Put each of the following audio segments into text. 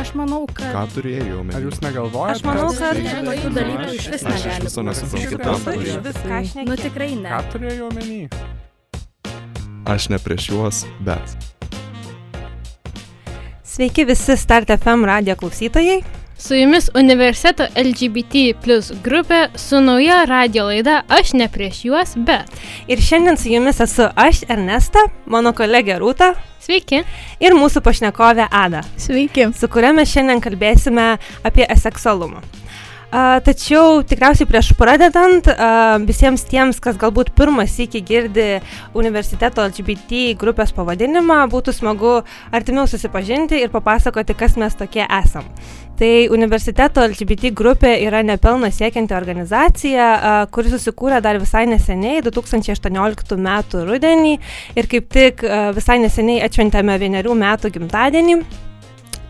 Aš manau, kad... Ką turėjai omeny? Ar jūs negalvojate? Aš manau, kad tokių dalykų iš vis Aš iš negali viso būti. nesuprantu, ką Ką turėjai. šneki? Nu tikrai ne. Ką turėjai omeny? Aš ne prieš juos, bet. Sveiki visi Start FM radio klausytojai. Su jumis universiteto LGBT plus grupė su nauja radio laida Aš ne prieš juos, bet. Ir šiandien su jumis esu aš, Ernesta, mano kolegė Rūta Sveiki. ir mūsų pašnekovė Ada, Sveiki. su kuria mes šiandien kalbėsime apie aseksualumą. Tačiau tikriausiai prieš pradedant, visiems tiems, kas galbūt pirmas iki girdi universiteto LGBT grupės pavadinimą, būtų smagu artimiau susipažinti ir papasakoti, kas mes tokie esam. Tai universiteto LGBT grupė yra nepelno siekianti organizacija, kuri susikūrė dar visai neseniai, 2018 m. rudenį ir kaip tik visai neseniai atšventėme vienerių metų gimtadienį.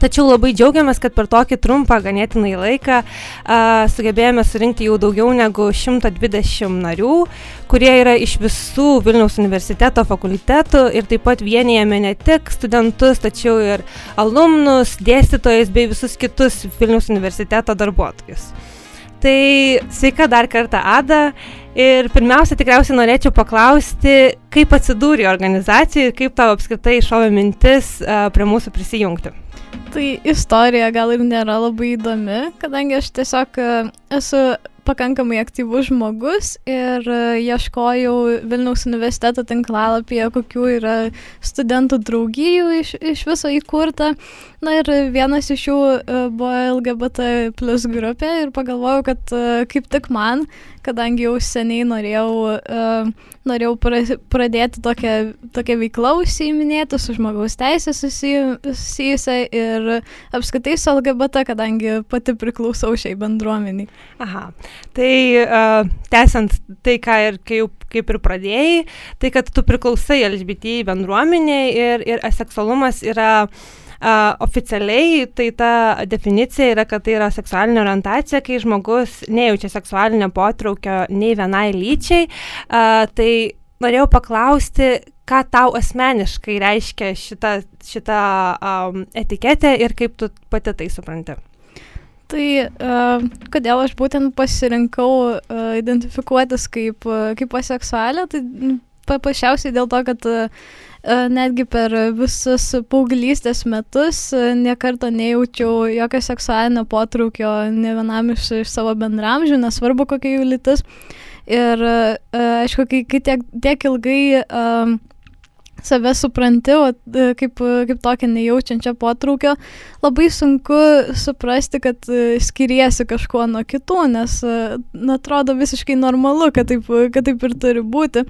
Tačiau labai džiaugiamės, kad per tokį trumpą ganėtinai laiką a, sugebėjome surinkti jau daugiau negu 120 narių, kurie yra iš visų Vilniaus universiteto fakultetų ir taip pat vienijame ne tik studentus, tačiau ir alumnus, dėstytojus bei visus kitus Vilniaus universiteto darbuotojus. Tai sveika dar kartą Ada ir pirmiausia tikriausiai norėčiau paklausti, kaip atsidūrė organizacija ir kaip tau apskritai iššovė mintis prie mūsų prisijungti. Tai istorija gal ir nėra labai įdomi, kadangi aš tiesiog e, esu pakankamai aktyvus žmogus ir e, ieškojau Vilniaus universiteto tinklalapyje, kokių yra studentų draugijų iš, iš viso įkurta. Na ir vienas iš jų e, buvo LGBT plus grupė ir pagalvojau, kad e, kaip tik man, kadangi jau seniai norėjau, norėjau pra- pradėti tokią, tokią veiklą užsiiminėti su žmogaus teisė susijusią ir apskaitai su LGBT, kadangi pati priklausau šiai bendruomeniai. Aha, tai uh, tęsiant tai, ką ir kai jau, kaip ir pradėjai, tai kad tu priklausai LGBT bendruomeniai ir, ir aseksualumas yra Uh, oficialiai tai ta definicija yra, kad tai yra seksualinė orientacija, kai žmogus nejaučia seksualinio potraukio nei vienai lyčiai. Uh, tai norėjau paklausti, ką tau asmeniškai reiškia šita, šita um, etiketė ir kaip tu pati tai supranti. Tai uh, kodėl aš būtent pasirinkau uh, identifikuotis kaip, uh, kaip aseksualė, tai mm, paprasčiausiai dėl to, kad uh, netgi per visus paauglystės metus uh, niekarto nejaučiau jokio seksualinio potraukio ne vienam iš, iš savo bendramžių, nesvarbu kokia jų lytis. Ir uh, aišku, kai, kai tiek, tiek ilgai um, save supranti, o e, kaip, kaip tokią nejaučiančią potraukio, labai sunku suprasti, kad e, skiriesi kažkuo nuo kitų, nes e, na, atrodo visiškai normalu, kad taip, kad taip ir turi būti.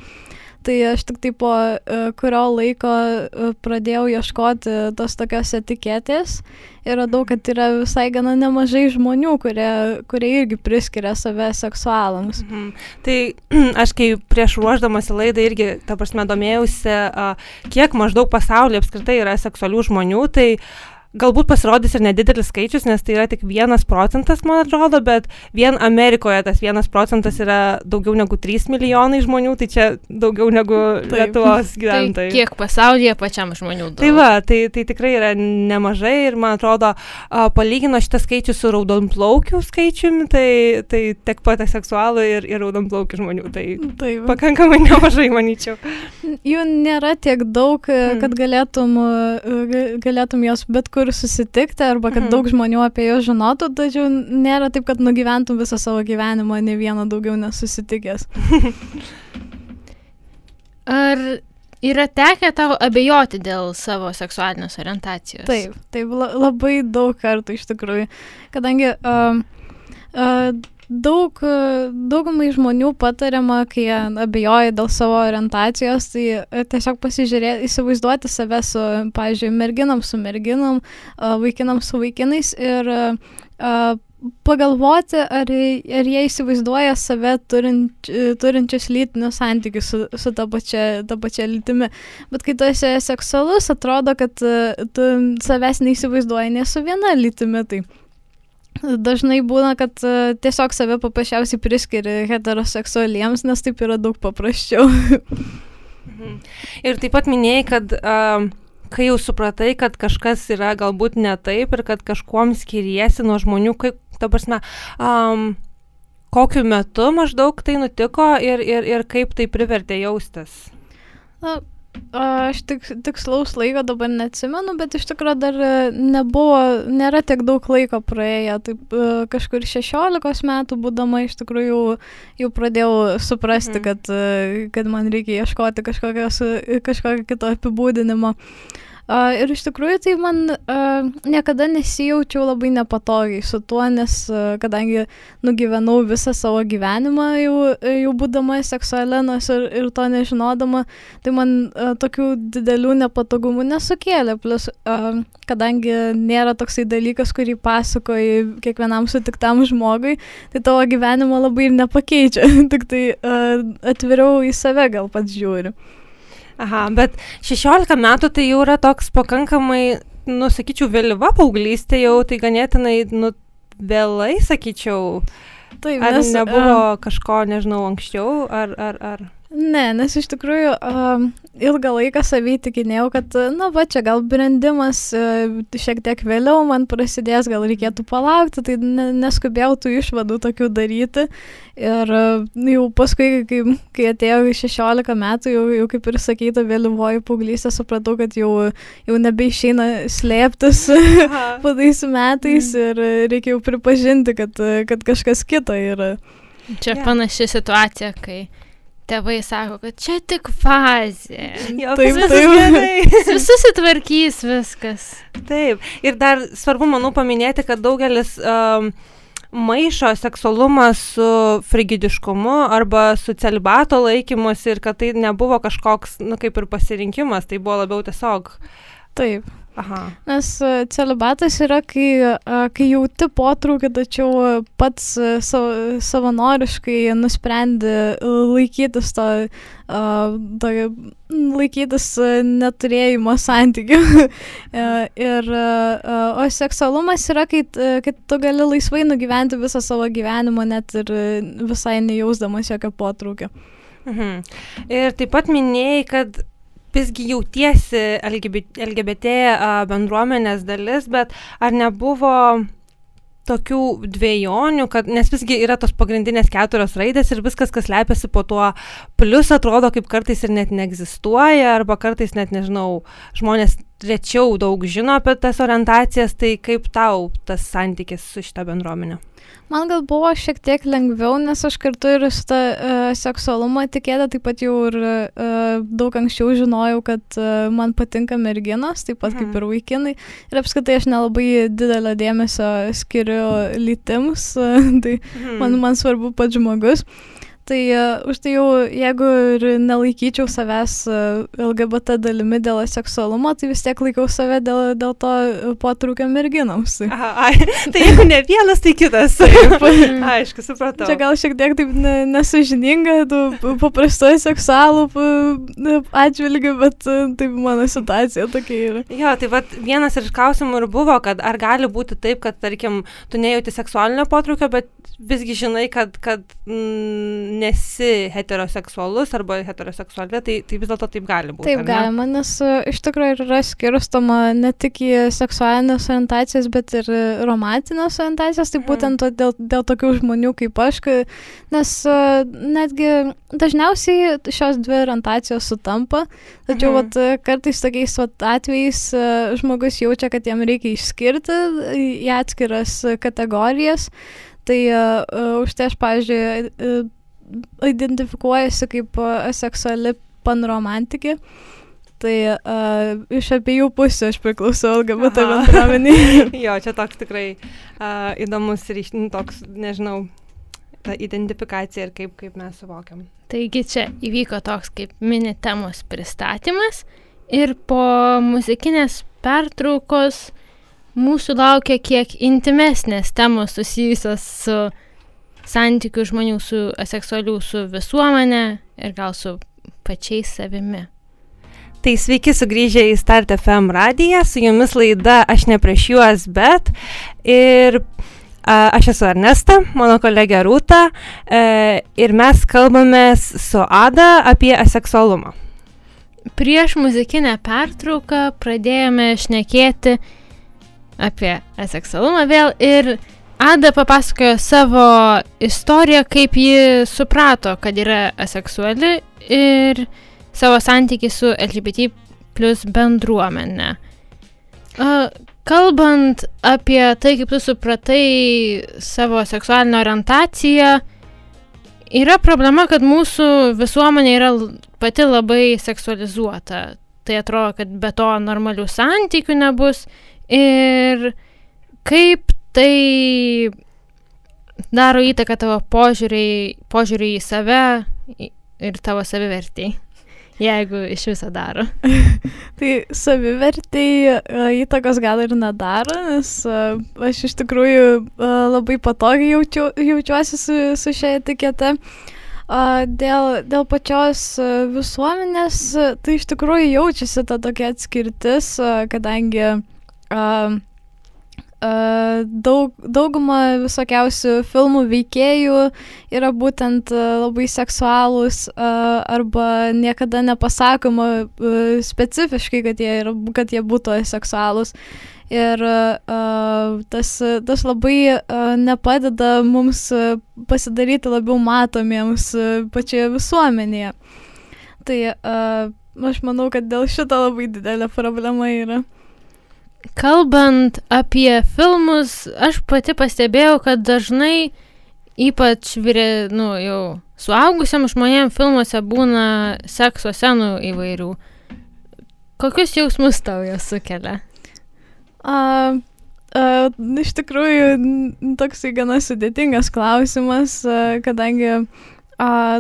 Tai aš tik tai po uh, kurio laiko uh, pradėjau ieškoti tos tokios etiketės ir radau, kad yra visai gana nemažai žmonių, kurie, kurie irgi priskiria save seksualams. Mhm. Tai aš kai prieš ruoždamasi laidą irgi, ta prasme, domėjausi, kiek maždaug pasaulyje apskritai yra seksualių žmonių, tai galbūt pasirodys ir nedidelis skaičius, nes tai yra tik vienas procentas, man atrodo, bet vien Amerikoje tas vienas procentas yra daugiau negu 3 milijonai žmonių, tai čia daugiau negu Taip. Lietuvos Tai gyventojai. kiek pasaulyje pačiam žmonių daug. Tai va, tai, tai tikrai yra nemažai ir man atrodo, palygino šitą skaičių su raudonplaukių skaičiumi, tai, tai tiek pat seksualų ir, ir raudonplaukių žmonių, tai Taip. pakankamai nemažai, manyčiau. Jų nėra tiek daug, Mm. mm. kad galėtum, ga- galėtum jos bet kur susitikti arba kad Mhm. daug žmonių apie juos žinotų, tačiau nėra taip, kad nugyventum visą savo gyvenimą ne vieną daugiau nesusitikęs. Ar yra tekę tau abejoti dėl savo seksualinės orientacijos? Taip, taip la, labai daug kartų iš tikrųjų. Kadangi uh, uh, daug, daugumai žmonių patariama, kai abejoja dėl savo orientacijos, tai uh, tiesiog pasižiūrėti, įsivaizduoti save su, pavyzdžiui, merginom su merginom, vaikinam su vaikinais ir pagalvoti, ar, ar jie įsivaizduoja save turint, turinčius lytinius santykius su, su ta pačia, ta pačia lytimi. Bet kai tu esi seksualus, atrodo, kad e, tu savęs neįsivaizduoji ne su viena lytimi. Tai dažnai būna, kad e, tiesiog save paprasčiausiai priskiri heteroseksualiems, nes taip yra daug paprasčiau. Mhm. Ir taip pat minėjai, kad uh, kai jau supratai, kad kažkas yra galbūt ne taip ir kad kažkuom skiriesi nuo žmonių, kaip, ta prasme, um, kokiu metu maždaug tai nutiko ir, ir, ir kaip tai privertė jaustis? Na, aš tik, tikslaus laiko dabar neatsimenu, bet iš tikrųjų dar e, nebuvo, nėra tiek daug laiko praėję. Taip e, kažkur 16 metų būdama iš tikrųjų jau, jau pradėjau suprasti, Mhm. kad, e, kad man reikia ieškoti kažkokio kito apibūdinimo. A, Ir iš tikrųjų tai man a, niekada nesijaučiau labai nepatogiai su tuo, nes a, kadangi nugyvenau visą savo gyvenimą jau, jau būdama seksualė, nors ir, ir to nežinodama, tai man a, tokių didelių nepatogumų nesukėlė. Plus, a, kadangi nėra toksai dalykas, kurį pasakoji kiekvienam sutiktam žmogui, tai tavo gyvenimo labai ir nepakeičia. Tik tai a, atviriau į save gal pats žiūriu. Aha, bet 16 metų tai jau yra toks pakankamai, nu, sakyčiau, vėlyva paauglystė jau, tai ganėtinai, nu, vėlai, sakyčiau. Taip, Ar nes, nebuvo kažko, nežinau, anksčiau, ar, ar, ar. Ne, nes iš tikrųjų um, ilgą laiką savį tikinėjau, kad, na, va čia gal brendimas uh, šiek tiek vėliau man prasidės, gal reikėtų palaukti, tai ne, neskubėjau tų išvadų tokių daryti. Ir uh, jau paskui, kai, kai atėjo į 16 metų, jau, jau kaip ir sakyta, vėlyvoji paauglystė, supratau, kad jau, jau nebeišeina slėptis po tais metais ir uh, reikia jau pripažinti, kad, kad kažkas kito yra. Čia yeah. panaši situacija, kai tėvai sako, kad čia tik fazė. Jo, Taip, taip. gerai. Susitvarkys viskas. Taip. Ir dar svarbu, manau, paminėti, kad daugelis um, maišo seksualumą su frigidiškumu arba su celibato laikymusi ir kad tai nebuvo kažkoks, na, kaip ir pasirinkimas, tai buvo labiau tiesiog. Taip. Aha. Nes e, celibatas yra, kai, e, kai jauti potraukį, tačiau e, pats savanoriškai nusprendi laikytis to, to laikytis neturėjimo santykių. Ir, o seksualumas yra, kai, kai tu gali laisvai nugyventi visą savo gyvenimą, net ir visai nejausdamas jokio potraukio. Mhm. Ir taip pat minėjai, kad visgi jautiesi LGBT, bendruomenės dalis, bet ar nebuvo tokių dviejonių, kad, nes visgi yra tos pagrindinės keturios raidės ir viskas, kas lepiasi po tuo, plus atrodo, kaip kartais ir net neegzistuoja, arba kartais net, nežinau, žmonės rečiau daug žino apie tas orientacijas, tai kaip tau tas santykis su šita bendruomenė? Man gal buvo šiek tiek lengviau, nes aš kartu ir su tą uh, seksualumą tikėta, taip pat jau ir uh, daug anksčiau žinojau, kad uh, man patinka merginos, taip pat Mhm. kaip ir vaikinai. Ir apskritai aš nelabai didelio dėmesio skiriu lytims, uh, tai Mhm. man, man svarbu pats žmogus. Tai uh, už tai jau, jeigu ir nelaikyčiau savęs uh, LGBT dalimi dėl seksualumo, tai vis tiek laikau save dėl, dėl to potrukio merginoms. Tai. Aha, ai, tai jeigu ne vienas, tai kitas. Aišku, supratau. Čia gal šiek tiek taip ne, nesažininga, paprastoji seksualų p- atžvilgių, bet e, taip mano situacija tokia yra. Jo, tai vat vienas iš klausimų ir buvo, kad ar gali būti taip, kad, tarkim, tu nejauti seksualinio potraukio, bet visgi žinai, kad, kad mm, nesi heteroseksualus arba heteroseksuali, tai, tai vis dėlto taip gali būti. Taip galima, nes e, iš tikrųjų yra skirstoma ne tik į seksualinės orientacijas, bet ir e, romantinės orientacijas, tai Mhm. būtent dėl, dėl tokių žmonių kaip aš, nes e, netgi dažniausiai šios dvi orientacijos sutampa, tačiau Mhm. vat, e, kartais tokiais vat, atvejais e, žmogus jaučia, kad jam reikia išskirti į atskiras e, kategorijas. Tai uh, už tai aš, pavyzdžiui, uh, identifikuojasi kaip aseksuali panromantikė. Tai uh, iš abiejų pusių aš priklausau LGBT Aha. bendruomeniai. jo, čia toks tikrai uh, įdomus ryšys, nu, toks, nežinau, ta identifikacija ir kaip, kaip mes suvokiam. Taigi čia įvyko toks kaip mini temos pristatymas ir po muzikinės pertraukos mūsų laukia kiek intimesnės temos susijusios su santykių žmonių su aseksualių su visuomenė ir gal su pačiais savimi. Tai sveiki sugrįžę į Start FM radiją, su jumis laida Aš ne prieš juos, bet ir a, aš esu Ernesta, mano kolegė Rūta e, ir mes kalbame su Ada apie aseksualumą. prieš muzikinę pertrauką pradėjome šnekėti apie aseksualumą vėl ir Ada papasakojo savo istoriją, kaip ji suprato, kad yra aseksuali ir savo santykį su LGBT plus bendruomenė. Kalbant apie tai, kaip tu supratai savo seksualinę orientaciją, yra problema, kad mūsų visuomenė yra pati labai seksualizuota. Tai atrodo, kad be to normalių santykių nebus. Ir kaip tai daro įtaką tavo požiūriai, požiūriai į save ir tavo savivertį, jeigu iš viso daro. Tai savivertai e, įtakos gal ir nedaro, nes e, aš iš tikrųjų e, labai patogiai jaučiu, jaučiuosi su, su šia etikete. Dėl, dėl pačios visuomenės, tai iš tikrųjų jaučiasi ta tokia atskirtis, kadangi daug, dauguma visokiausių filmų veikėjų yra būtent a, labai seksualūs a, arba niekada nepasakoma a, specifiškai, kad jie, yra, kad jie būtų seksualūs. Ir uh, tas, tas labai uh, nepadeda mums pasidaryti labiau matomiems pačioje visuomenėje. Tai uh, aš manau, kad dėl šito labai didelė problema yra. Kalbant apie filmus, aš pati pastebėjau, kad dažnai, ypač vyre, nu, jau suaugusiam žmonėm filmuose būna sekso scenų įvairių. Kokius jausmus tau jos sukelia? A, a, iš tikrųjų, toksai gana sudėtingas klausimas, a, kadangi a,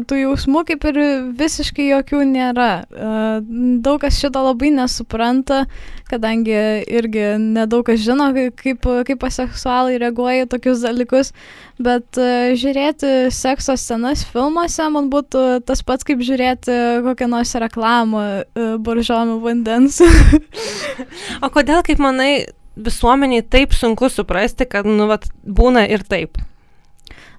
tų jausmų kaip ir visiškai jokių nėra. A, daug kas šito labai nesupranta, kadangi irgi nedaug kas žino, kai- kaip, kaip aseksualai reaguoja tokius dalykus, bet a, žiūrėti sekso scenas filmuose man būtų tas pats kaip žiūrėti kokią nors reklamą a, boržomių vandens. O kodėl, kaip manai, visuomeniai taip sunku suprasti, kad, nu, vat, būna ir taip?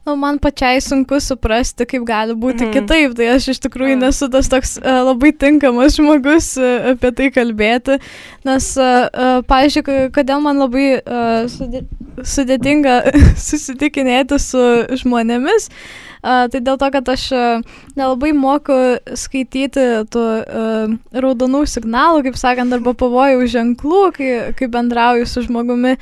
Nu, man pačiai sunku suprasti, kaip gali būti mhm. kitaip, tai aš iš tikrųjų Mm. nesu tas toks uh, labai tinkamas žmogus uh, apie tai kalbėti, nes, uh, uh, pavyzdžiui, kodėl man labai uh, sudė sudėtinga susitikinėti su žmonėmis, uh, tai dėl to, kad aš nelabai moku skaityti tų raudonų signalų, kaip sakant, arba pavojų ženklų, kai, kai bendrauju su žmogumi,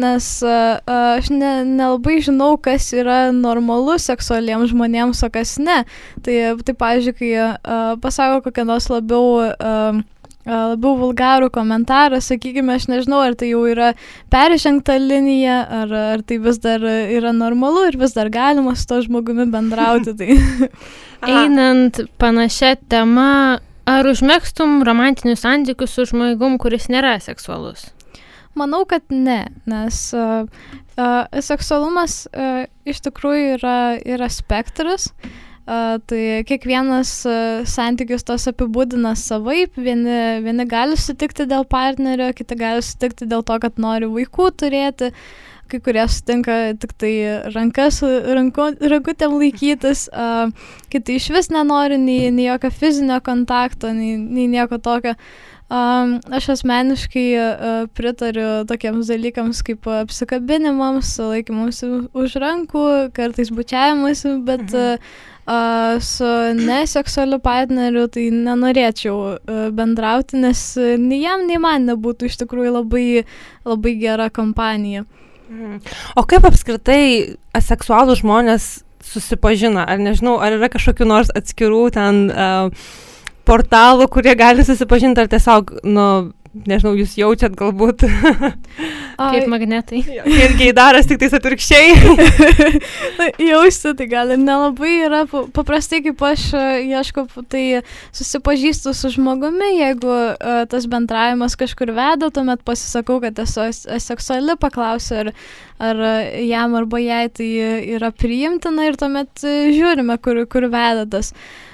nes aš ne, nelabai žinau, kas yra normalu seksualiems žmonėms, o kas ne. Tai, tai pavyzdžiui, kai pasako kokią nors labiau, labiau vulgarų komentarą, sakykime, aš nežinau, ar tai jau yra peržengta linija, ar, ar tai vis dar yra normalu ir vis dar galima su to žmogumi bendrauti. Tai. Einant panašia tema, ar užmėgstum romantinius santykius su žmogum, kuris nėra seksualus? Manau, kad ne, nes uh, uh, seksualumas uh, iš tikrųjų yra, yra spektras. Uh, tai kiekvienas santykis tos apibūdina savaip. Vieni, vieni gali sutikti dėl partnerio, kiti gali sutikti dėl to, kad nori vaikų turėti. Kai kurie sutinka tik tai rankas, ranko, rankutėm laikytis, kiti iš vis nenori nei, nei jokio fizinio kontakto, nei, nei nieko tokio. Aš asmeniškai pritariu tokiems dalykams kaip apsikabinimams, laikymams už rankų, kartais bučiavimas, bet Mhm. Uh, su neseksualiu partneriu tai nenorėčiau uh, bendrauti, nes uh, nei jam, nei man nebūtų iš tikrųjų labai, labai gera kompanija. Mhm. O kaip apskritai aseksualų žmonės susipažina? Ar nežinau, ar yra kažkokiu nors atskirų ten uh, portalų, kurie gali susipažinti, ar tiesiog, nu, nežinau, jūs jaučiat galbūt. Kaip magnetai. ir geidaras tik tais atvirkščiai. Na, Jausti tai gal ir nelabai yra. Pa- Paprastai, kaip aš e, ieškau, tai susipažįstu su žmogumi, jeigu uh, tas bendravimas kažkur veda, tuomet pasisakau, kad esu aseksuali, paklausiu, ar, ar e, jam arba jai tai yra priimtina ir tuomet žiūrime, kur, kur veda tas. Uh,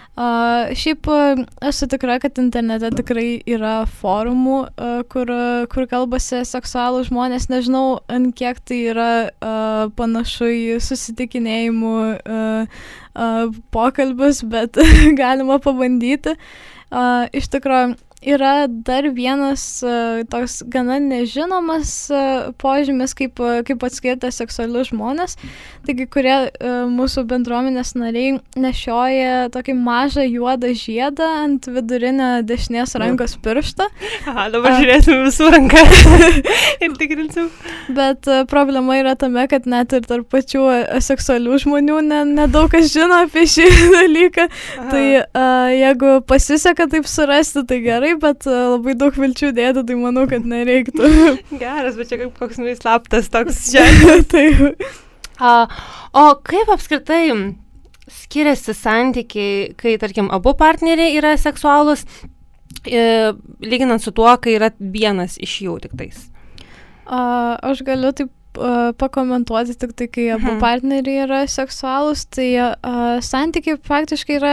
šiaip uh, esu tikra, kad internete tikrai yra forumų, uh, kur, uh, kur kalbasi seksualų žmonės. Nežinau, ant kiek tai yra uh, panašu į susitikinėjimų uh, uh, pokalbius, bet galima pabandyti. uh, iš tikrųjų yra dar vienas uh, toks gana nežinomas uh, požymis, kaip, uh, kaip atskirti seksualius žmonės. Taigi, kurie mūsų bendruomenės nariai nešioja tokį mažą juodą žiedą ant vidurinio dešinės rankos piršto. Aha, dabar žiūrėsim visų ranką ir tikrinsim. Bet problema yra tame, kad net ir tarp pačių seksualių žmonių ne- nedaug kas žino apie šį dalyką. Aha. Tai uh, jeigu pasiseka taip surasti, tai gerai, bet uh, labai daug vilčių dėti, tai manau, kad nereiktų. Geras, bet čia kaip koks nuislaptas toks ženklas. tai, A, o kaip apskritai skiriasi santykiai, kai, tarkim, abu partneriai yra seksualūs, e, lyginant su tuo, kai yra vienas iš jų tik tais? uh, aš galiu taip uh, pakomentuoti tik tai, kai abu Mhm. partneriai yra seksualūs, tai uh, santykiai praktiškai yra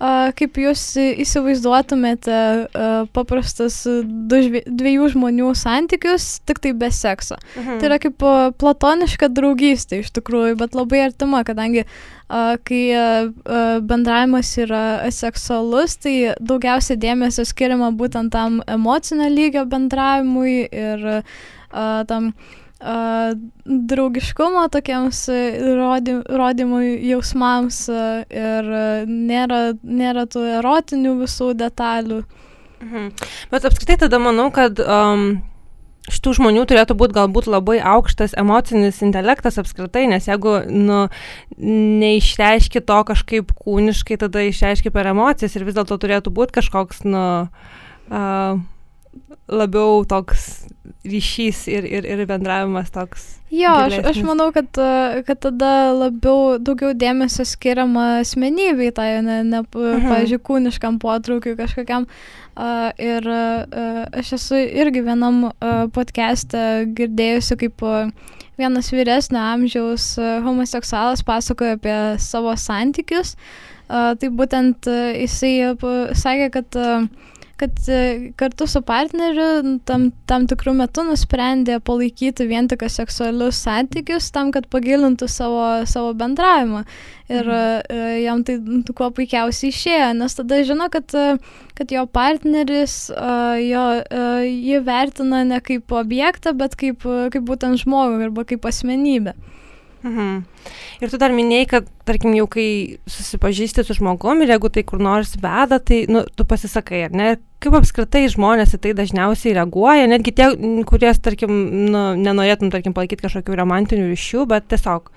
kaip jūs įsivaizduotumėte uh, paprastas uh, dviejų žmonių santykius, tik tai be sekso. Mhm. Tai yra kaip platoniška draugystė iš tikrųjų, bet labai artima, kadangi kai bendravimas yra seksualus, tai daugiausia dėmesio skiriama būtent tam emocinio lygio bendravimui ir tam a, draugiškumo tokiems a, rody, rodymui jausmams a, ir nėra, nėra tų erotinių visų detalių. Mhm. Bet apskritai tada manau, kad um, šitų žmonių turėtų būti galbūt labai aukštas emocinis intelektas apskritai, nes jeigu nu, neišreiški to kažkaip kūniškai, tada išreiški per emocijas ir vis dėlto turėtų būti kažkoks nu, uh, labiau toks ryšys ir, ir, ir bendravimas toks. Jo, aš, aš gilesnis. manau, kad, a, kad tada labiau daugiau dėmesio skiriama asmenybei, tai ne, ne Mhm. pavyzdžiui, kūniškam potraukiu kažkokiam. A, ir a, aš esu irgi vienam a, podcast'e girdėjusi, kaip vienas vyresnio amžiaus homoseksualas pasakoja apie savo santykius. Tai būtent jisai sakė, kad kad e, kartu su partneriu tam, tam tikrų metų nusprendė palaikyti vien tik seksualius santykius tam, kad pagilintų savo, savo bendravimą. Ir Mhm. mhm. jam tai kuo puikiausiai išėjo, nes tada žino, kad, e, kad jo partneris e, jo, e, jį vertina ne kaip objektą, bet kaip, e, kaip būtent žmogų arba kaip asmenybę. Mhm. Ir tu dar minėjai, kad, tarkim, jau kai susipažįsti su žmogum ir jeigu tai kur nors veda, tai nu, tu pasisakai, ar ne? Kaip apskritai žmonės į tai dažniausiai reaguoja, netgi tie, kurie, tarkim, nu, nenorėtum, tarkim, palaikyti kažkokių romantinių ryšių, bet tiesiog.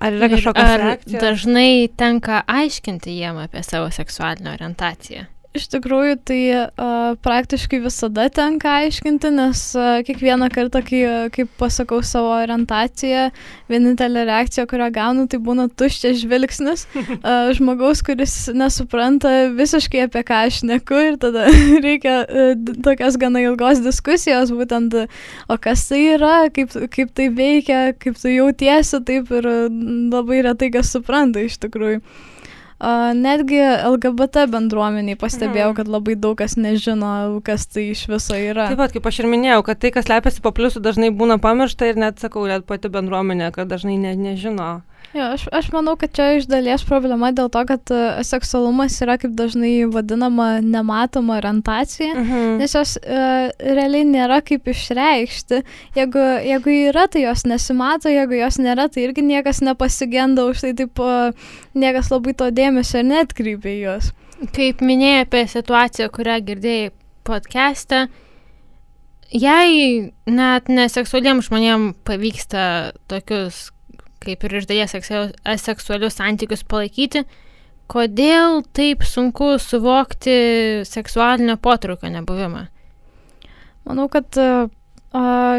Ar yra ar reakcijos? dažnai tenka aiškinti jiem apie savo seksualinę orientaciją? Iš tikrųjų, tai uh, praktiškai visada tenka aiškinti, nes uh, kiekvieną kartą, kai, kai pasakau savo orientaciją, vienintelė reakcija, kurią gaunu, tai būna tuščias žvilgsnis uh, žmogaus, kuris nesupranta visiškai apie ką aš neku ir tada reikia uh, d- tokios gana ilgos diskusijos, būtent, o kas tai yra, kaip, kaip tai veikia, kaip tu jautiesi, taip ir uh, labai retai kas supranta iš tikrųjų. Uh, netgi LGBT bendruomeniai pastebėjau, Mhm. kad labai daug kas nežino, kas tai iš viso yra. Taip pat, kaip aš ir minėjau, kad tai, kas lepiasi po pliusų, dažnai būna pamiršta ir net, sakau, net pati bendruomenė, kad dažnai ne, nežino. Jo, aš, aš manau, kad čia iš dalies problema dėl to, kad uh, seksualumas yra kaip dažnai vadinama nematoma orientacija. Mhm. Nes jos uh, realiai nėra kaip išreikšti. Jeigu, jeigu yra, tai jos nesimato, jeigu jos nėra, tai irgi niekas nepasigenda už tai, taip uh, niekas labai to dėmesio ir netkreipia į juos. Kaip minėjai apie situaciją, kurią girdėjai podcast'e, jei net neseksualiems žmonėms pavyksta tokius, kaip ir iš dalies seksual- aseksualius santykius palaikyti, kodėl taip sunku suvokti seksualinio potraukio nebuvimą? Manau, kad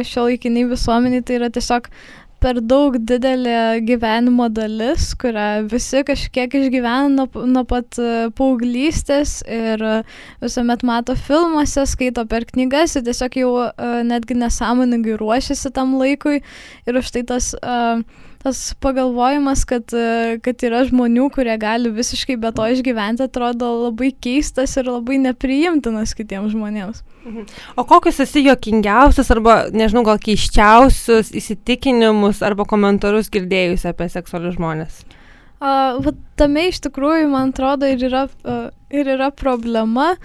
šio laikiniai visuomeniai tai yra tiesiog per daug didelė gyvenimo dalis, kurią visi kažkiek išgyvena nuo, nuo pat e, paauglystės ir e, visuomet mato filmuose, skaito per knygas ir tiesiog jau e, netgi nesąmoningai ruošiasi tam laikui ir už tai tas, e, tas pagalvojimas, kad, e, kad yra žmonių, kurie gali visiškai be to išgyventi, atrodo labai keistas ir labai nepriimtinas kitiems žmonėms. O kokius esi jokingiausius arba, nežinau, gal keiščiausius įsitikinimus arba komentarus girdėjusi apie seksualius žmonės? A, va, tame iš tikrųjų, man atrodo, ir yra, a, ir yra problema,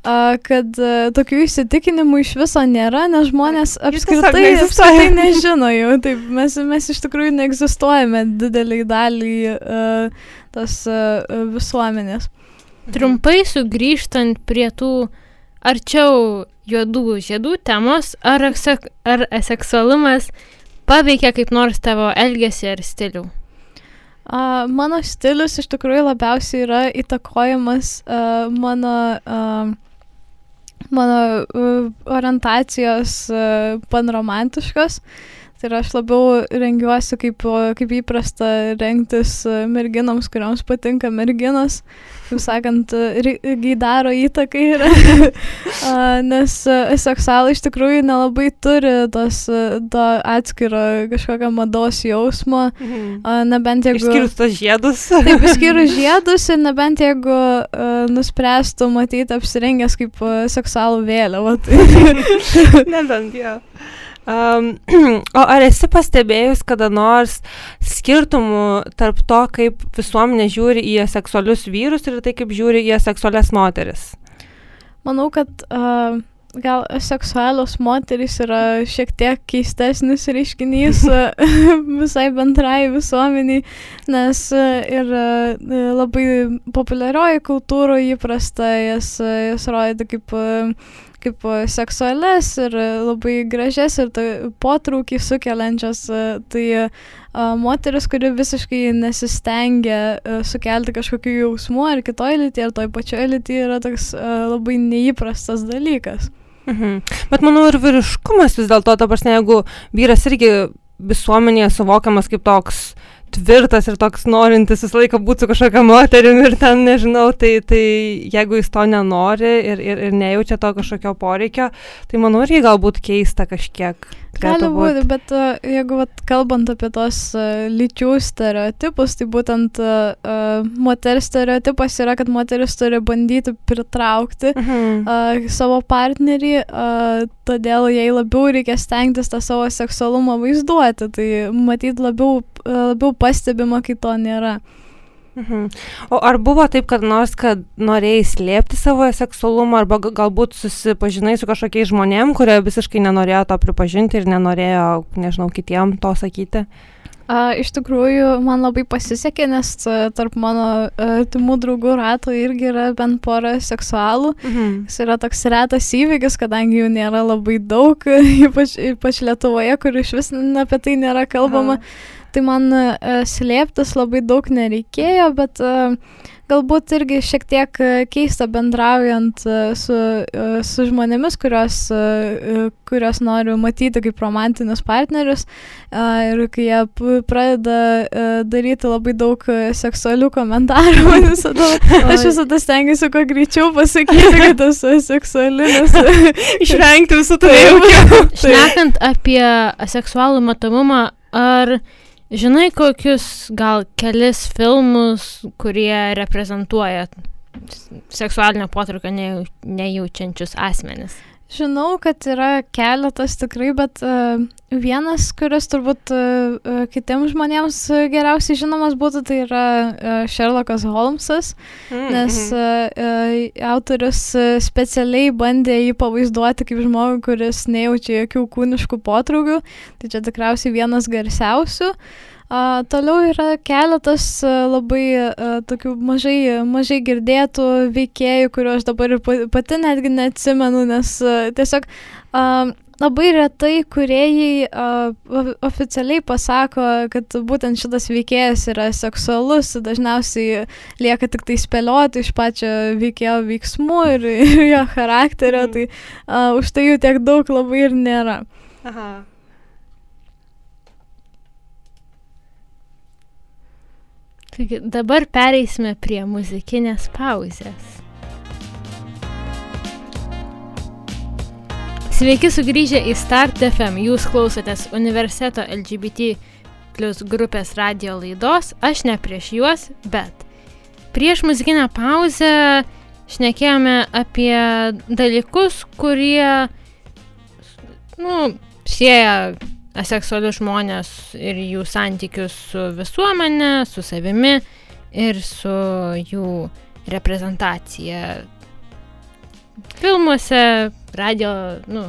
a, kad a, tokių įsitikinimų iš viso nėra, nes žmonės apskritai, apskritai nežino jų. Taip, mes, mes iš tikrųjų neegzistuojame dideliai daliai a, tos a, a, visuomenės. Trumpai sugrįžtant prie tų arčiau juodų žiedų temos, ar, ar aseksualumas paveikia kaip nors tavo elgesį ar stilių? A, mano stilius iš tikrųjų labiausiai yra įtakojamas a, mano, a, mano a, orientacijos a, panromantiškos. Tai aš labiau rengiuosi kaip, kaip įprasta rengtis a, merginoms, kuriams patinka merginos. Kaip sakant, irgi daro įtaką yra. Nes a, seksualai iš tikrųjų nelabai turi tos, a, to atskiro kažkokio mados jausmo. Mhm. Nebent jeigu... Išskyrus tos žiedus. Taip, išskyrus žiedus ir nebent jeigu nuspręstų matyti apsirengęs kaip seksualų vėliavą. Tai Nebent jo. Um, o ar esi pastebėjus kada nors skirtumų tarp to, kaip visuomenė žiūri į seksualius vyrus ir tai, kaip žiūri į seksualias moteris? manau, kad uh, gal seksualios moterys yra šiek tiek keistesnis reiškinys visai bendrai visuomeniai, nes ir labai populiarioji kultūroje įprasta jas, jas rodyti kaip kaip uh, seksualias ir uh, labai gražias ir potraukį sukeliančias. uh, Tai uh, moteris, kuri visiškai nesistengia uh, sukelti kažkokių jausmų ar kitoj lytį, ar toj pačioj lytį yra toks uh, labai neįprastas dalykas. Mhm. Bet manau ir vyriškumas vis dėlto, ta prasme, jeigu vyras irgi visuomenėje suvokiamas kaip toks tvirtas ir toks norintis visą laiką būti su kažkokia moterim ir ten, nežinau, tai, tai jeigu jis to nenori ir, ir, ir nejaučia to kažkokio poreikio, tai manau irgi galbūt keista kažkiek. Gali būti, bet uh, jeigu vat, kalbant apie tos uh, lyčių stereotipus, tai būtent uh, moters stereotipas yra, kad moteris turi bandyti pritraukti Mhm. uh, savo partnerį, uh, todėl jai labiau reikia stengtis tą savo seksualumą vaizduoti, tai matyt labiau, labiau pastebima, kai to nėra. Mhm. O ar buvo taip, kad nors, kad norėjai slėpti savo seksualumą, arba ga- galbūt susipažinai su kažkokiais žmonėm, kurie visiškai nenorėjo to pripažinti ir nenorėjo, nežinau, kitiem to sakyti? A, iš tikrųjų, man labai pasisekė, nes a, tarp mano a, artimų draugų rato irgi yra bent pora seksualų. Mhm. Jis yra toks retas įvykis, kadangi jų nėra labai daug, ypač, ypač Lietuvoje, kur iš vis apie tai nėra kalbama. Aha. Tai man a, slėptis labai daug nereikėjo, bet a, galbūt irgi šiek tiek a, keista bendraujant su, su žmonėmis, a, kurios noriu matyti kaip romantinius partnerius. Ir kai jie pradeda daryti labai daug seksualių komentarų, visada, aš visada stengiuosi kuo greičiau pasakyti, kad esu seksuali, nes Išvengti visų Taip. įvykių. Šnekant apie seksualų matomumą, ar žinai kokius gal kelis filmus, kurie reprezentuoja seksualinio potraukio nejau- nejaučiančius asmenis? Žinau, kad yra keletas tikrai, bet uh, vienas, kuris turbūt uh, uh, kitiems žmonėms geriausiai žinomas būtų, tai yra uh, Sherlockas Holmesas, Mhm. nes uh, autorius specialiai bandė jį pavaizduoti kaip žmogų, kuris nejaučia jokių kūniškų potraukių. Tai čia tikriausiai vienas garsiausių. Uh, toliau yra keletas uh, labai uh, tokių mažai, mažai girdėtų veikėjų, kuriuos dabar ir pa- pati netgi neatsimenu, nes uh, tiesiog uh, labai retai kuriejai uh, oficialiai pasako, kad būtent šitas veikėjas yra seksualus, dažniausiai lieka tik tai spėlioti iš pačio veikėjo veiksmų ir, ir jo charakterio, Mhm. tai uh, už tai jų tiek daug labai ir nėra. Aha. Taigi dabar pereisime prie muzikinės pauzės. Sveiki sugrįžę į Start FM. Jūs klausotės universiteto LGBT plus grupės radio laidos. Aš ne prieš juos, bet prieš muzikinę pauzę šnekėjome apie dalykus, kurie nu, sieja aseksualius žmonės ir jų santykius su visuomenė, su savimi. ir su jų reprezentacija filmuose, radio, nu,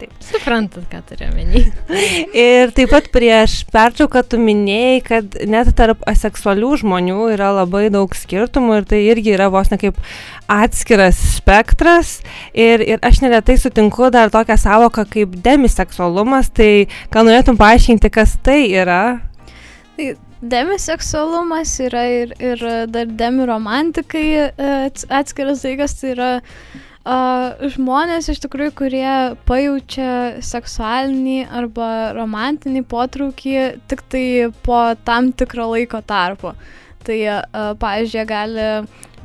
Taip. suprantat, ką turiu menį. Ir taip pat prieš pertrauką tu minėjai, kad net tarp aseksualių žmonių yra labai daug skirtumų ir tai irgi yra vos ne kaip atskiras spektras. Ir, ir aš neretai sutinku dar tokią savoką kaip demiseksualumas, tai gal norėtum paaiškinti, kas tai yra? Demiseksualumas yra ir, ir dar demiromantikai e, ats- atskiras dalykas, tai yra a, žmonės iš tikrųjų, kurie pajaučia seksualinį arba romantinį potraukį tik tai po tam tikro laiko tarpo. Tai, pavyzdžiui, gali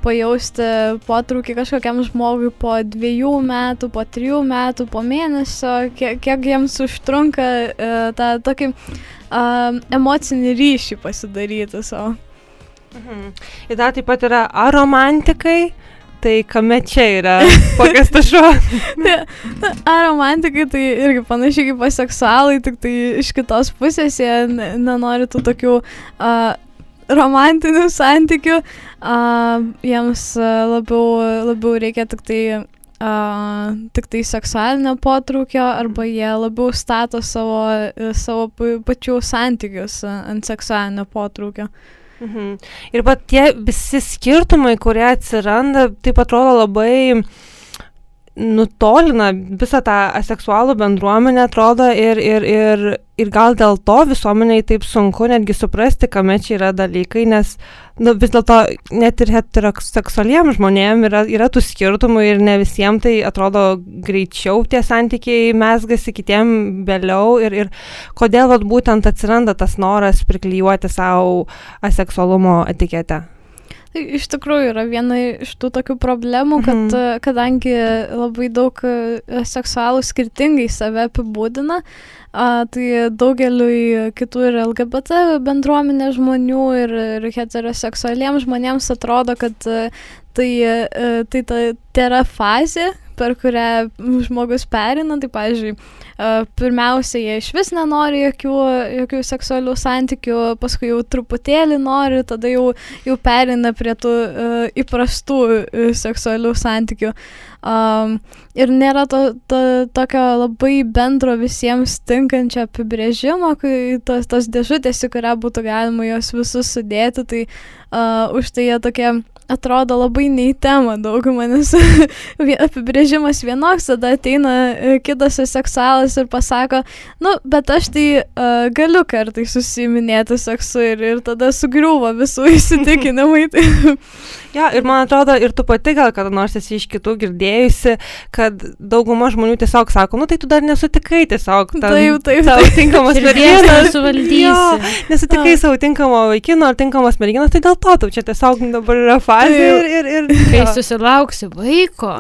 pajausti potraukį kažkokiam žmogui po dviejų metų, po trijų metų, po mėnesio, kiek, kiek jiems užtrunka e, tą tokį a, emocinį ryšį pasidaryti savo. Mhm. Ir dar taip pat yra aromantikai. Tai kame čia yra? Kokias tas šuo? Aromantikai tai irgi panašiai kaip aseksualai, tik tai iš kitos pusės jie ne- nenori tų tokių a, romantinių santykių, a, jiems labiau, labiau reikia tik tai, a, tik tai seksualinio potraukio arba jie labiau stato savo, savo pa- pačių santykius ant seksualinio potraukio. Mhm. Ir pat tie visi skirtumai, kurie atsiranda, taip atrodo labai nutolina visą tą aseksualų bendruomenę, atrodo, ir, ir, ir, ir gal dėl to visuomeniai taip sunku netgi suprasti, kame čia yra dalykai, nes nu, vis dėlto net ir heteroseksualiems žmonėms yra, yra tų skirtumų ir ne visiems tai atrodo greičiau tie santykiai mesgasi, kitiem vėliau ir, ir kodėl vat, būtent atsiranda tas noras priklyjuoti savo aseksualumo etiketę. Tai iš tikrųjų yra viena iš tų tokių problemų, kad Mhm. mhm. kadangi labai daug e, seksualų skirtingai save apibūdina, a, tai daugeliui kitų ir LGBT bendruomenės žmonių ir, ir heteroseksualiems žmonėms atrodo, kad e, tai, e, tai ta, tai yra fazė, per kurią žmogus perina. Tai, pavyzdžiui, pirmiausia, jie iš vis nenori jokių, jokių seksualių santykių, paskui jau truputėlį nori, tada jau jau perina prie tų įprastų seksualių santykių. Um, ir nėra to, to tokio labai bendro visiems tinkančio apibrėžimo, kai tos, tos dėžutės, į kurią būtų galima juos visus sudėti, tai uh, už tai jie tokie atrodo labai nei tema daugumą, nes apibrėžimas vienoks, tada ateina e, kitas seksualas ir pasako, nu, bet aš tai uh, galiu kartais susiminėti seksu ir, ir tada sugriūva visų įsitikinimai. Tai, Ja, ir man atrodo, ir tu pati gal kada nors esi iš kitų girdėjusi, kad dauguma žmonių tiesiog sako, nu tai tu dar nesutikai tiesiog ten Taip, taip, savo merginos. dėsną suvaldysi. Nesutikai Jo. savo tinkamo vaikino ar tinkamos merginos, tai dėl to tau čia tiesiog dabar yra fazė Taip. ir... ir, ir Kai jo. susilauksi vaiko,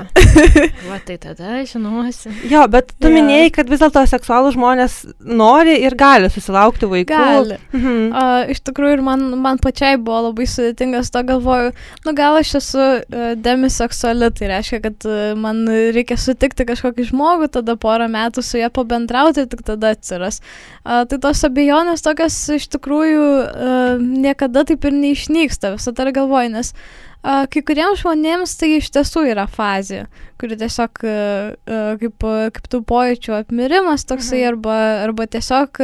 va tai tada žinosi. jo, bet tu Jo. minėjai, kad vis dėlto seksualų žmonės nori ir gali susilaukti vaikų. gali. Mhm. Uh, iš tikrųjų ir man, man pačiai buvo labai sudėtingas, to galvoju, nu gal aš esu uh, demiseksuali, tai reiškia, kad uh, man reikia sutikti kažkokį žmogų, tada porą metų su juo pabendrauti ir tik tada atsiras. Uh, tai tos abejonės tokios iš tikrųjų uh, niekada taip ir neišnyksta, visada galvoju, nes uh, kai kuriems žmonėms tai iš tiesų yra fazė, kuri tiesiog kaip, kaip tų pojūčių apmirimas toksai Mhm. arba, arba tiesiog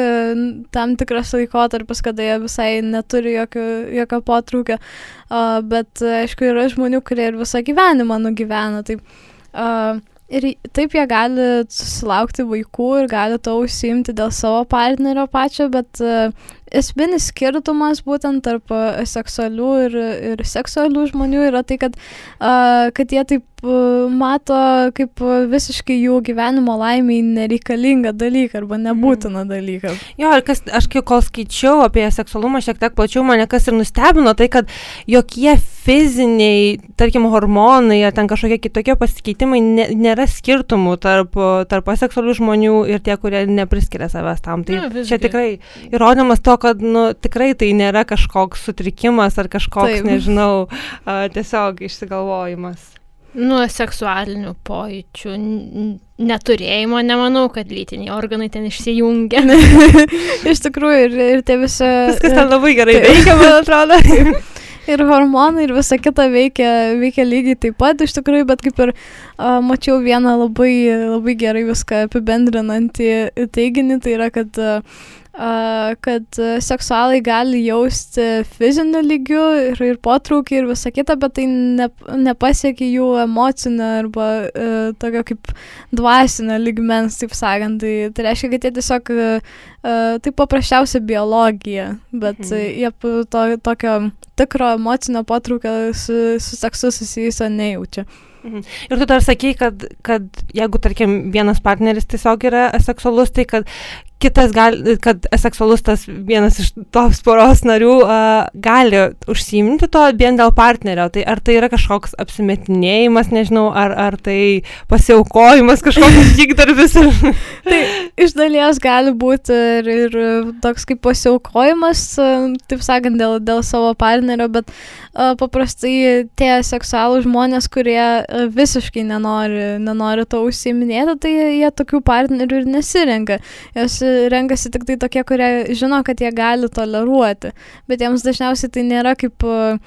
tam tikras laikotarpis, kada jie visai neturi jokio, jokio potraukio. Uh, bet aišku, yra žmonių, kurie ir visą gyvenimą nugyvena. Tai, uh, ir taip jie gali susilaukti vaikų ir gali to užsiimti dėl savo partnerio pačio, bet esminis skirtumas būtent tarp seksualių ir, ir seksualių žmonių yra tai, kad, uh, kad jie taip uh, mato kaip visiškai jų gyvenimo laimiai nereikalingą dalyką arba nebūtiną dalyką. Jo, ir kas, aš kol skaičiau apie seksualumą šiek tiek plačiau, mane kas ir nustebino, tai kad jokie fiziniai, tarkim, hormonai ar ten kažkokie kitokie pasikeitimai ne, nėra skirtumų tarp, tarp aseksualių žmonių ir tie, kurie nepriskiria savęs tam. Tai Nu, čia tikrai įrodymas to, kad nu, tikrai tai nėra kažkoks sutrikimas ar kažkoks, Taip. nežinau, a, tiesiog išsigalvojimas. Nuo seksualinių pojūčių neturėjimo nemanau, kad lytiniai organai ten išsijungia. Iš tikrųjų, ir, ir tie visi... Viskas ten labai gerai taip. veikia, man atrodo. ir hormonai, ir visa kita veikia, veikia lygiai taip pat iš tikrųjų, bet kaip ir uh, mačiau vieną labai, labai gerai viską apibendrinantį teiginį, tai yra, kad uh, kad seksualai gali jausti fiziniu lygiu ir, ir potraukį ir visą kitą, bet tai ne, nepasiekia jų emocinio arba uh, tokio kaip dvasinio lygmens, taip sakant. Tai, tai reiškia, kad jie tiesiog uh, tai paprasčiausia biologija, bet mhm. jie to, tokio tikro emocinio potraukio su, su seksu susijusio nejaučia. Mhm. Ir tu dar sakai, kad, kad jeigu, tarkim, vienas partneris tiesiog yra seksualus, tai kad kitas gali, kad seksualus tas vienas iš tos poros narių uh, gali užsiimti to vien dėl partnerio. Tai ar tai yra kažkoks apsimetinėjimas, nežinau, ar, ar tai pasiaukojimas kažkoks žygdarbis? tai iš dalies gali būti ir, ir toks kaip pasiaukojimas, taip sakant, dėl, dėl savo partnerio, bet uh, paprastai tie seksualų žmonės, kurie visiškai nenori, nenori to užsiiminėti, tai jie tokių partnerių ir nesirenka. Jos renkasi tik tai tokie, kurie žino, kad jie gali toleruoti. Bet jiems dažniausiai tai nėra kaip, uh,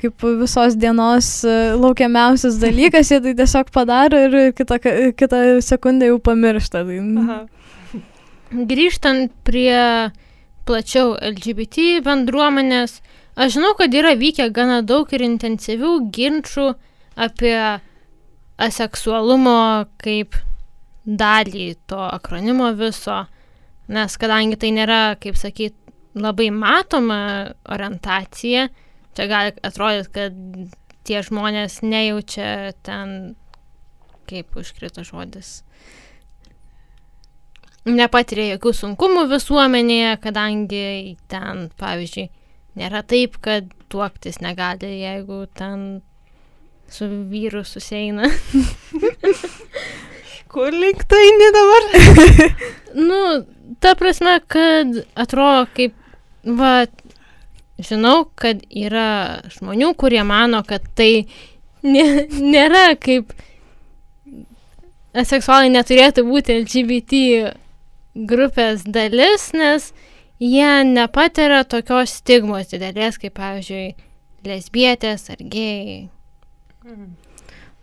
kaip visos dienos laukiamiausias dalykas, jie tai tiesiog padaro ir kitą, kitą sekundę jau pamiršta. Tai... Aha. Grįžtant prie plačiau LGBT bendruomenės, aš žinau, kad yra vykę gana daug ir intensyvių ginčių apie aseksualumo kaip dalį to akronimo viso, nes kadangi tai nėra, kaip sakyt, labai matoma orientacija, čia gali atrodyti, kad tie žmonės nejaučia ten, kaip užkrito žodis, nepatiria jokių sunkumų visuomenėje, kadangi ten, pavyzdžiui, nėra taip, kad tuoktis negali, jeigu ten su vyru susieina. Kur link tu eini dabar? nu, ta prasme, kad atrodo kaip, va, žinau, kad yra žmonių, kurie mano, kad tai nė, nėra kaip seksualiai neturėtų būti LGBT grupės dalis, nes jie nepatiria tokios stigmos didelės, kaip, pavyzdžiui, lesbietės ar gėjai.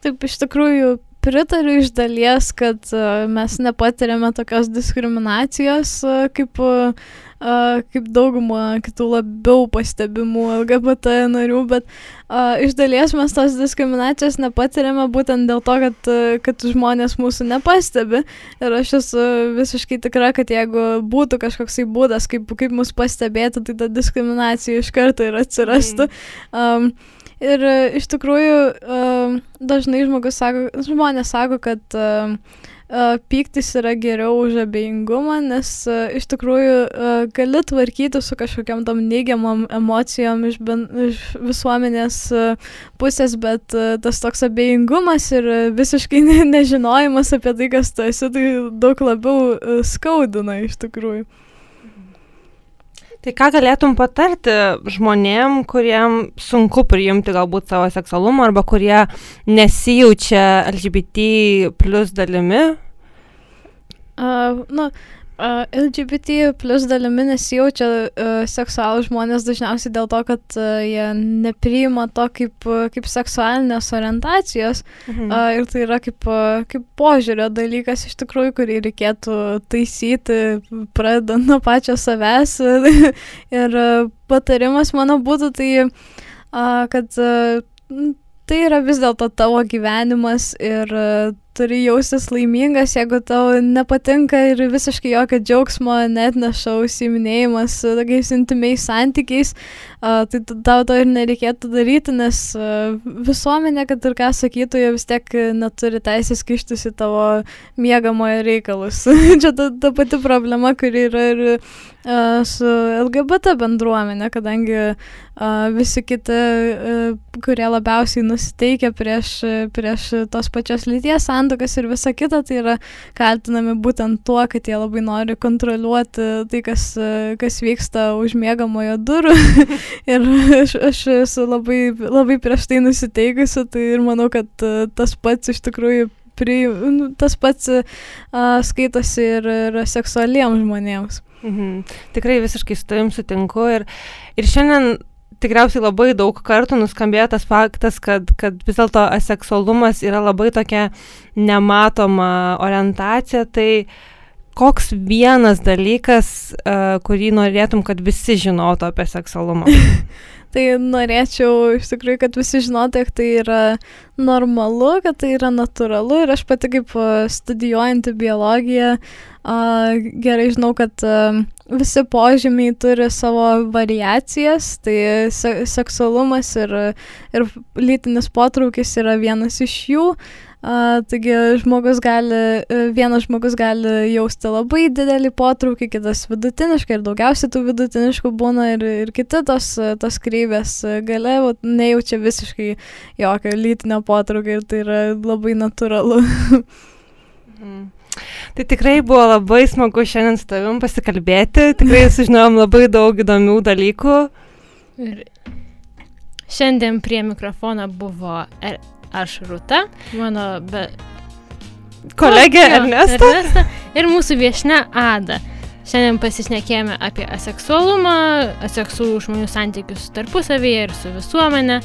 Taip, iš tikrųjų, pritariu iš dalies, kad uh, mes nepatiriame tokios diskriminacijos uh, kaip, uh, kaip dauguma kitų labiau pastebimų LGBT narių, bet iš dalies mes tos diskriminacijos nepatiriame būtent dėl to, kad, kad žmonės mūsų nepastebi. Ir aš esu visiškai tikra, kad jeigu būtų kažkoksai būdas, kaip, kaip mus pastebėti, tai ta diskriminacija iš karto ir atsirastų. Mm. Um, Ir e, iš tikrųjų e, dažnai žmogus sako, žmonės sako, kad uh, pyktis yra geriau už abejingumą, nes iš tikrųjų gali tvarkyti su kažkokiam tom neigiamam emocijom iš, ben, iš visuomenės pusės, bet tas toks abejingumas ir visiškai ne, nežinojimas apie tai, kas tu esi, tai daug labiau skaudina iš tikrųjų. Tai ką galėtum patarti žmonėm, kuriem sunku priimti galbūt savo seksualumą arba kurie nesijaučia LGBT plus dalimi? Uh, nu, Uh, LGBT plus dalimi nesijaučia uh, seksualų žmonės dažniausiai dėl to, kad uh, jie nepriima to kaip, kaip seksualinės orientacijos. Mhm. Uh, ir tai yra kaip, kaip požiūrio dalykas iš tikrųjų, kurį reikėtų taisyti, pradedant nuo pačio savęs. ir uh, patarimas mano būtų tai, uh, kad uh, tai yra vis dėlto tavo gyvenimas ir uh, turi jaustis laimingas, jeigu tau nepatinka ir visiškai jokio džiaugsmo net neša užsiminėjimas tokiais intimiais santykiais, tai tau to ir nereikėtų daryti, nes visuomenė, kad ir ką sakytų, jie vis tiek neturi teisės kištis į tavo mėgamojo reikalus. Čia ta, ta pati problema, kuri yra ir su LGBT bendruomenė, kadangi visi kiti, kurie labiausiai nusiteikia prieš, prieš tos pačios lyties santykius, santokas ir visa kita, tai yra kaltinami būtent tuo, kad jie labai nori kontroliuoti tai, kas, kas vyksta už mėgamojo durų. ir aš, aš esu labai, labai prieš tai nusiteikusi, tai ir manau, kad tas pats iš tikrųjų pri, nu, tas pats uh, skaitosi ir, ir seksualiems žmonėms. Mhm. Tikrai visiškai su tavim sutinku ir, ir šiandien tikriausiai labai daug kartų nuskambėjo tas faktas, kad, kad vis dėlto aseksualumas yra labai tokia nematoma orientacija, tai koks vienas dalykas, uh, kurį norėtum, kad visi žinotų apie seksualumą? Tai norėčiau iš tikrųjų, kad visi žinotų, jog tai yra normalu, kad tai yra natūralu ir aš pati kaip studijuojanti biologiją gerai žinau, kad visi požymiai turi savo variacijas, tai se seksualumas ir, ir lytinis potraukis yra vienas iš jų. A, taigi žmogus gali, e, vienas žmogus gali jausti labai didelį potraukį, kitas vidutiniškai ir daugiausiai tų vidutiniškų būna ir, ir kiti tos, tos kreivės gale vat, nejaučia visiškai jokio lytinio potraukio ir tai yra labai natūralu. Mm. Tai tikrai buvo labai smagu šiandien su tavim pasikalbėti, tikrai sužinojom labai daug įdomių dalykų. Ir šiandien prie mikrofono buvo er, aš Rūta, mano be... Kolegė Jo, Ernesta. Ernesta ir mūsų viešne Ada. Šiandien pasišnekėjome apie aseksualumą, aseksualų žmonių santykius tarpusavyje ir su visuomenė,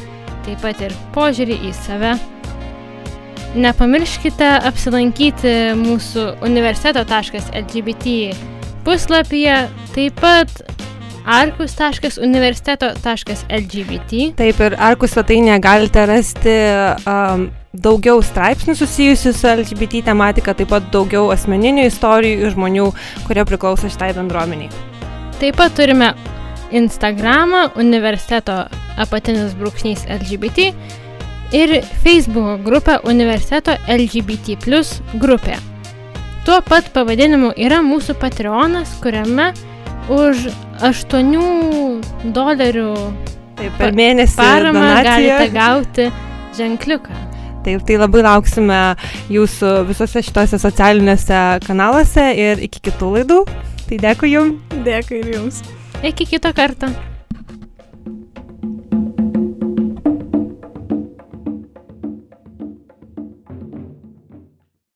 taip pat ir požiūrį į save. Nepamirškite apsilankyti mūsų universiteto.lgbt puslapyje, taip pat arkus.universiteto.lgbt. Taip ir Arkų svetainėje galite rasti um, daugiau straipsnių susijusių su LGBT tematika, taip pat daugiau asmeninių istorijų ir žmonių, kurie priklauso šitai bendruomeniai. Taip pat turime Instagramą universiteto apatinis brūkšnys LGBT ir Facebook grupę universiteto LGBT plus grupė. Tuo pat pavadinimu yra mūsų Patreonas, kuriame už 8 dolerių Taip, per mėnesį paramą donaciją. galite gauti ženkliuką. Taip, tai labai lauksime jūsų visose šitose socialiniuose kanaluose ir iki kitų laidų. Tai dėkui jums. Dėkui ir jums. Iki kito karto.